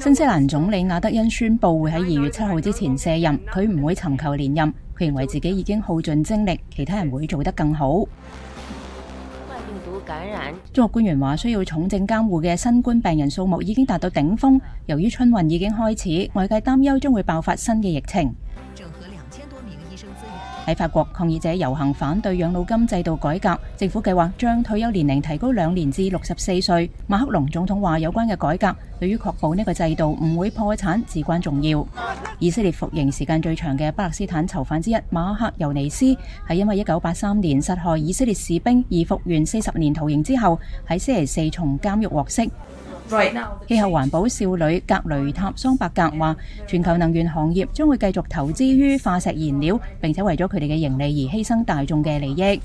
新西兰总理亚德恩宣布会喺二月七号之前卸任，佢唔会寻求连任。佢认为自己已经耗尽精力，其他人会做得更好。中国官员话，需要重症监护嘅新冠病人数目已经达到顶峰。由于春运已经开始，外界担忧将会爆发新嘅疫情。喺法国，抗议者游行反对养老金制度改革，政府计划将退休年龄提高两年至六十四岁。马克龙总统话：有关嘅改革对于确保呢个制度唔会破产至关重要。以色列服刑时间最长嘅巴勒斯坦囚犯之一马克尤尼斯，系因为一九八三年杀害以色列士兵而服完四十年徒刑之后，喺星期四从监狱获释。氣候環保少女格雷塔桑伯格話：全球能源行業將會繼續投資於化石燃料，並且為咗佢哋嘅盈利而犧牲大眾嘅利益。